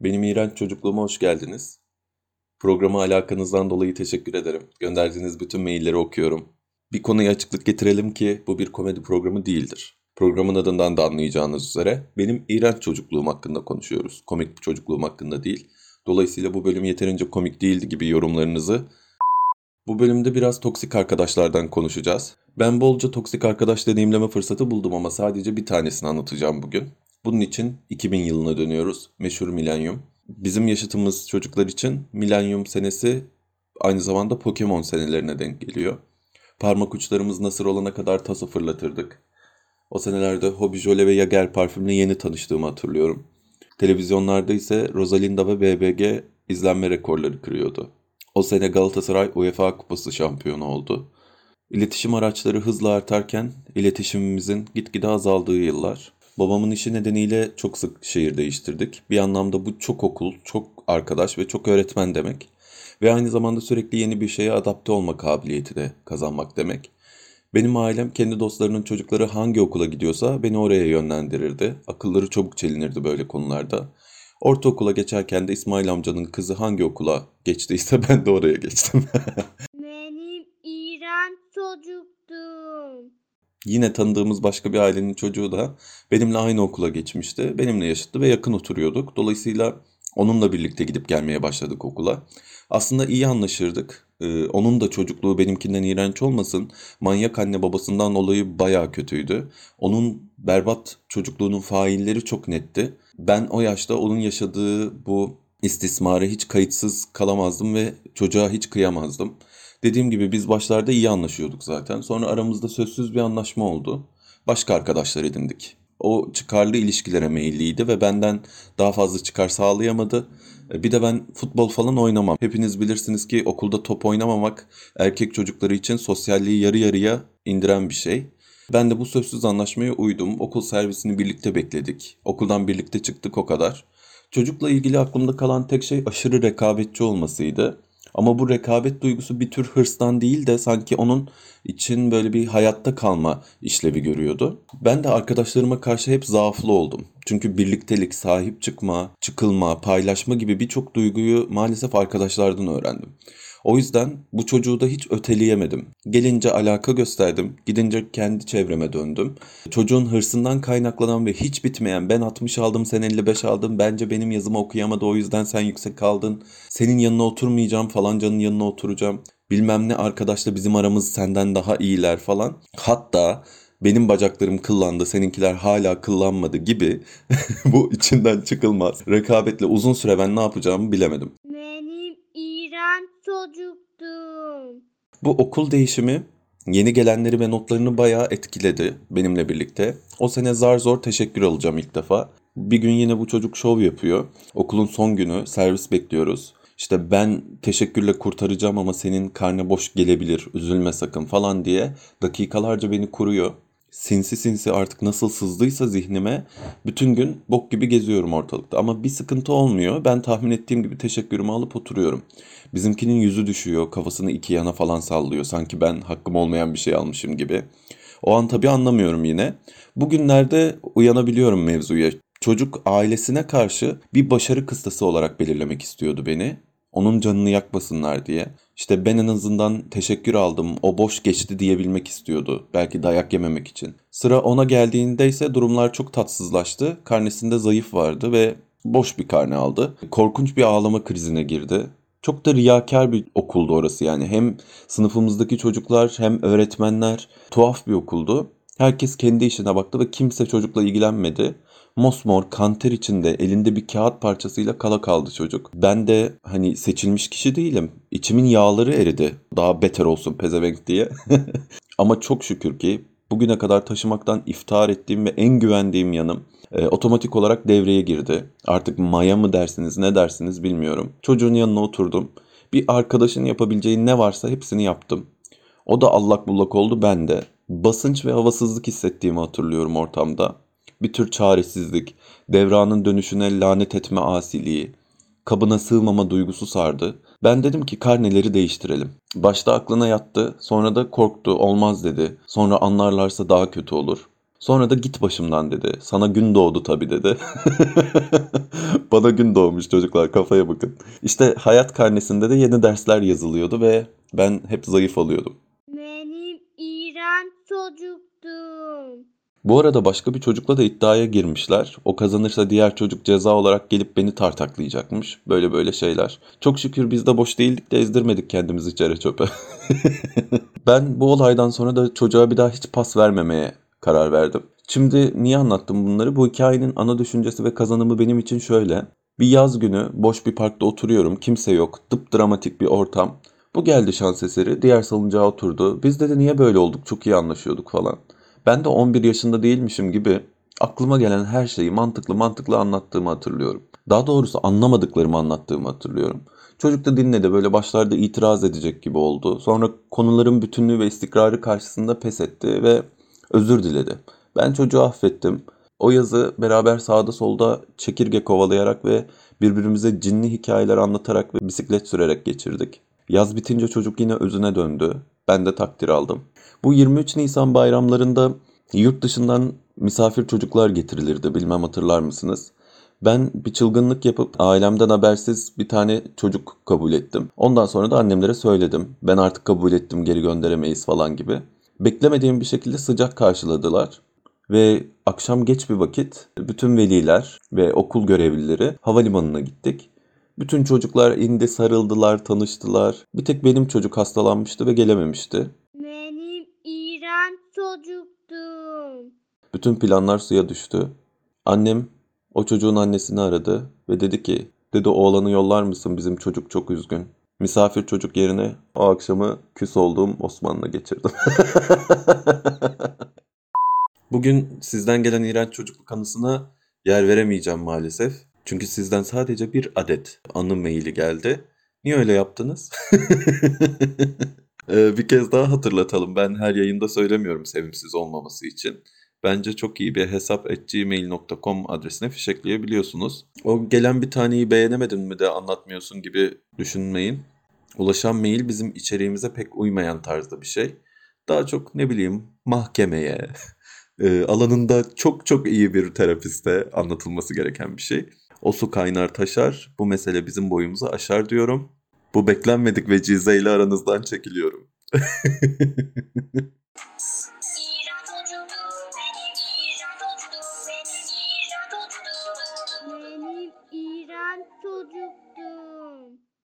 Benim iğrenç çocukluğuma hoş geldiniz. Programa alakanızdan dolayı teşekkür ederim. Gönderdiğiniz bütün mailleri okuyorum. Bir konuya açıklık getirelim ki bu bir komedi programı değildir. Programın adından da anlayacağınız üzere benim iğrenç çocukluğum hakkında konuşuyoruz. Komik çocukluğum hakkında değil. Dolayısıyla bu bölüm yeterince komik değildi gibi yorumlarınızı bu bölümde biraz toksik arkadaşlardan konuşacağız. Ben bolca toksik arkadaş deneyimleme fırsatı buldum ama sadece bir tanesini anlatacağım bugün. Bunun için 2000 yılına dönüyoruz. Meşhur milenyum. Bizim yaşıtımız çocuklar için milenyum senesi aynı zamanda Pokemon senelerine denk geliyor. Parmak uçlarımız nasır olana kadar taso fırlatırdık. O senelerde Hobby Jole ve Jager parfümle yeni tanıştığımı hatırlıyorum. Televizyonlarda ise Rosalinda ve BBG izlenme rekorları kırıyordu. O sene Galatasaray UEFA Kupası şampiyonu oldu. İletişim araçları hızla artarken iletişimimizin gitgide azaldığı yıllar. Babamın işi nedeniyle çok sık şehir değiştirdik. Bir anlamda bu çok okul, çok arkadaş ve çok öğretmen demek. Ve aynı zamanda sürekli yeni bir şeye adapte olma kabiliyeti de kazanmak demek. Benim ailem kendi dostlarının çocukları hangi okula gidiyorsa beni oraya yönlendirirdi. Akılları çabuk çelinirdi böyle konularda. Ortaokula geçerken de İsmail amcanın kızı hangi okula geçtiyse ben de oraya geçtim. Benim İran çocuktum. Yine tanıdığımız başka bir ailenin çocuğu da benimle aynı okula geçmişti. Benimle yaşıttı ve yakın oturuyorduk. Dolayısıyla onunla birlikte gidip gelmeye başladık okula. Aslında iyi anlaşırdık. Ee, onun da çocukluğu benimkinden iğrenç olmasın. Manyak anne babasından dolayı bayağı kötüydü. Onun berbat çocukluğunun failleri çok netti. Ben o yaşta onun yaşadığı bu istismara hiç kayıtsız kalamazdım ve çocuğa hiç kıyamazdım. Dediğim gibi biz başlarda iyi anlaşıyorduk zaten. Sonra aramızda sözsüz bir anlaşma oldu. Başka arkadaşlar edindik. O çıkarlı ilişkilere meyilliydi ve benden daha fazla çıkar sağlayamadı. E, Bir de ben futbol falan oynamam. Hepiniz bilirsiniz ki okulda top oynamamak erkek çocukları için sosyalliği yarı yarıya indiren bir şey. Ben de bu sözsüz anlaşmaya uydum. Okul servisini birlikte bekledik. Okuldan birlikte çıktık o kadar. Çocukla ilgili aklımda kalan tek şey aşırı rekabetçi olmasıydı. Ama bu rekabet duygusu bir tür hırstan değil de sanki onun için böyle bir hayatta kalma işlevi görüyordu. Ben de arkadaşlarıma karşı hep zaaflı oldum. Çünkü birliktelik, sahip çıkma, çıkılma, paylaşma gibi birçok duyguyu maalesef arkadaşlardan öğrendim. O yüzden bu çocuğu da hiç öteleyemedim. Gelince alaka gösterdim, gidince kendi çevreme döndüm. Çocuğun hırsından kaynaklanan ve hiç bitmeyen ben 60 aldım sen 55 aldın bence benim yazımı okuyamadı o yüzden sen yüksek kaldın. Senin yanına oturmayacağım falancanın yanına oturacağım. Bilmem ne arkadaşla bizim aramız senden daha iyiler falan. Hatta benim bacaklarım kıllandı, seninkiler hala kıllanmadı gibi bu içinden çıkılmaz. Rekabetle uzun süre ben ne yapacağımı bilemedim. Çocuktum. Bu okul değişimi yeni gelenleri ve notlarını bayağı etkiledi benimle birlikte. O sene zar zor teşekkür alacağım ilk defa. Bir gün yine bu çocuk şov yapıyor. Okulun son günü servis bekliyoruz. İşte ben teşekkürle kurtaracağım ama senin karnı boş gelebilir üzülme sakın falan diye dakikalarca beni kuruyor. Sinsi sinsi artık nasıl sızdıysa zihnime bütün gün bok gibi geziyorum ortalıkta. Ama bir sıkıntı olmuyor. Ben tahmin ettiğim gibi teşekkürümü alıp oturuyorum. Bizimkinin yüzü düşüyor, kafasını iki yana falan sallıyor. Sanki ben hakkım olmayan bir şey almışım gibi. O an tabii anlamıyorum yine. Bugünlerde uyanabiliyorum mevzuya. Çocuk ailesine karşı bir başarı kıstası olarak belirlemek istiyordu beni. Onun canını yakmasınlar diye. İşte ben en azından teşekkür aldım, o boş geçti diyebilmek istiyordu. Belki dayak yememek için. Sıra ona geldiğinde ise durumlar çok tatsızlaştı. Karnesinde zayıf vardı ve boş bir karne aldı. Korkunç bir ağlama krizine girdi. Çok da riyakar bir okuldu orası yani. Hem sınıfımızdaki çocuklar hem öğretmenler tuhaf bir okuldu. Herkes kendi işine baktı ve kimse çocukla ilgilenmedi. Mosmor, kanter içinde elinde bir kağıt parçasıyla kala kaldı çocuk. Ben de hani seçilmiş kişi değilim. İçimin yağları eridi. Daha beter olsun pezevenk diye. Ama çok şükür ki bugüne kadar taşımaktan iftihar ettiğim ve en güvendiğim yanım e, otomatik olarak devreye girdi. Artık maya mı dersiniz ne dersiniz bilmiyorum. Çocuğun yanına oturdum. Bir arkadaşın yapabileceği ne varsa hepsini yaptım. O da allak bullak oldu ben de. Basınç ve havasızlık hissettiğimi hatırlıyorum ortamda. Bir tür çaresizlik, devranın dönüşüne lanet etme asiliği, kabına sığmama duygusu sardı. Ben dedim ki karneleri değiştirelim. Başta aklına yattı, sonra da korktu, olmaz dedi. Sonra anlarlarsa daha kötü olur. Sonra da git başımdan dedi. Sana gün doğdu tabii dedi. Bana gün doğmuş çocuklar kafaya bakın. İşte hayat karnesinde de yeni dersler yazılıyordu ve ben hep zayıf oluyordum. Çocuktum. Bu arada başka bir çocukla da iddiaya girmişler. O kazanırsa diğer çocuk ceza olarak gelip beni tartaklayacakmış. Böyle böyle şeyler. Çok şükür biz de boş değildik de ezdirmedik kendimizi çere çöpe. ben bu olaydan sonra da çocuğa bir daha hiç pas vermemeye karar verdim. Şimdi niye anlattım bunları? Bu hikayenin ana düşüncesi ve kazanımı benim için şöyle. Bir yaz günü boş bir parkta oturuyorum. Kimse yok. Dıp dramatik bir ortam. Bu geldi şans eseri. Diğer salıncağa oturdu. Biz dedi niye böyle olduk? Çok iyi anlaşıyorduk falan. Ben de 11 yaşında değilmişim gibi aklıma gelen her şeyi mantıklı mantıklı anlattığımı hatırlıyorum. Daha doğrusu anlamadıklarımı anlattığımı hatırlıyorum. Çocuk da dinledi böyle başlarda itiraz edecek gibi oldu. Sonra konuların bütünlüğü ve istikrarı karşısında pes etti ve özür diledi. Ben çocuğu affettim. O yazı beraber sağda solda çekirge kovalayarak ve birbirimize cinli hikayeler anlatarak ve bisiklet sürerek geçirdik. Yaz bitince çocuk yine özüne döndü. Ben de takdir aldım. Bu 23 Nisan bayramlarında yurt dışından misafir çocuklar getirilirdi. Bilmem hatırlar mısınız? Ben bir çılgınlık yapıp ailemden habersiz bir tane çocuk kabul ettim. Ondan sonra da annemlere söyledim. Ben artık kabul ettim geri gönderemeyiz falan gibi. Beklemediğim bir şekilde sıcak karşıladılar. Ve akşam geç bir vakit bütün veliler ve okul görevlileri havalimanına gittik. Bütün çocuklar indi, sarıldılar, tanıştılar. Bir tek benim çocuk hastalanmıştı ve gelememişti. Benim iğrenç çocuktum. Bütün planlar suya düştü. Annem o çocuğun annesini aradı ve dedi ki, dedi oğlanı yollar mısın bizim çocuk çok üzgün. Misafir çocuk yerine o akşamı küs olduğum Osman'la geçirdim. Bugün sizden gelen iğrenç çocukluk anısına yer veremeyeceğim maalesef. Çünkü sizden sadece bir adet anı maili geldi. Niye öyle yaptınız? Ee, bir kez daha hatırlatalım. Ben her yayında söylemiyorum sevimsiz olmaması için. Bence çok iyi bir hesap gmail.com adresine fişekleyebiliyorsunuz. O gelen bir taneyi beğenemedin mi de anlatmıyorsun gibi düşünmeyin. Ulaşan mail bizim içeriğimize pek uymayan tarzda bir şey. Daha çok ne bileyim mahkemeye, e, alanında çok çok iyi bir terapiste anlatılması gereken bir şey. O su kaynar taşar, bu mesele bizim boyumuzu aşar diyorum. Bu beklenmedik vecizeyle aranızdan çekiliyorum.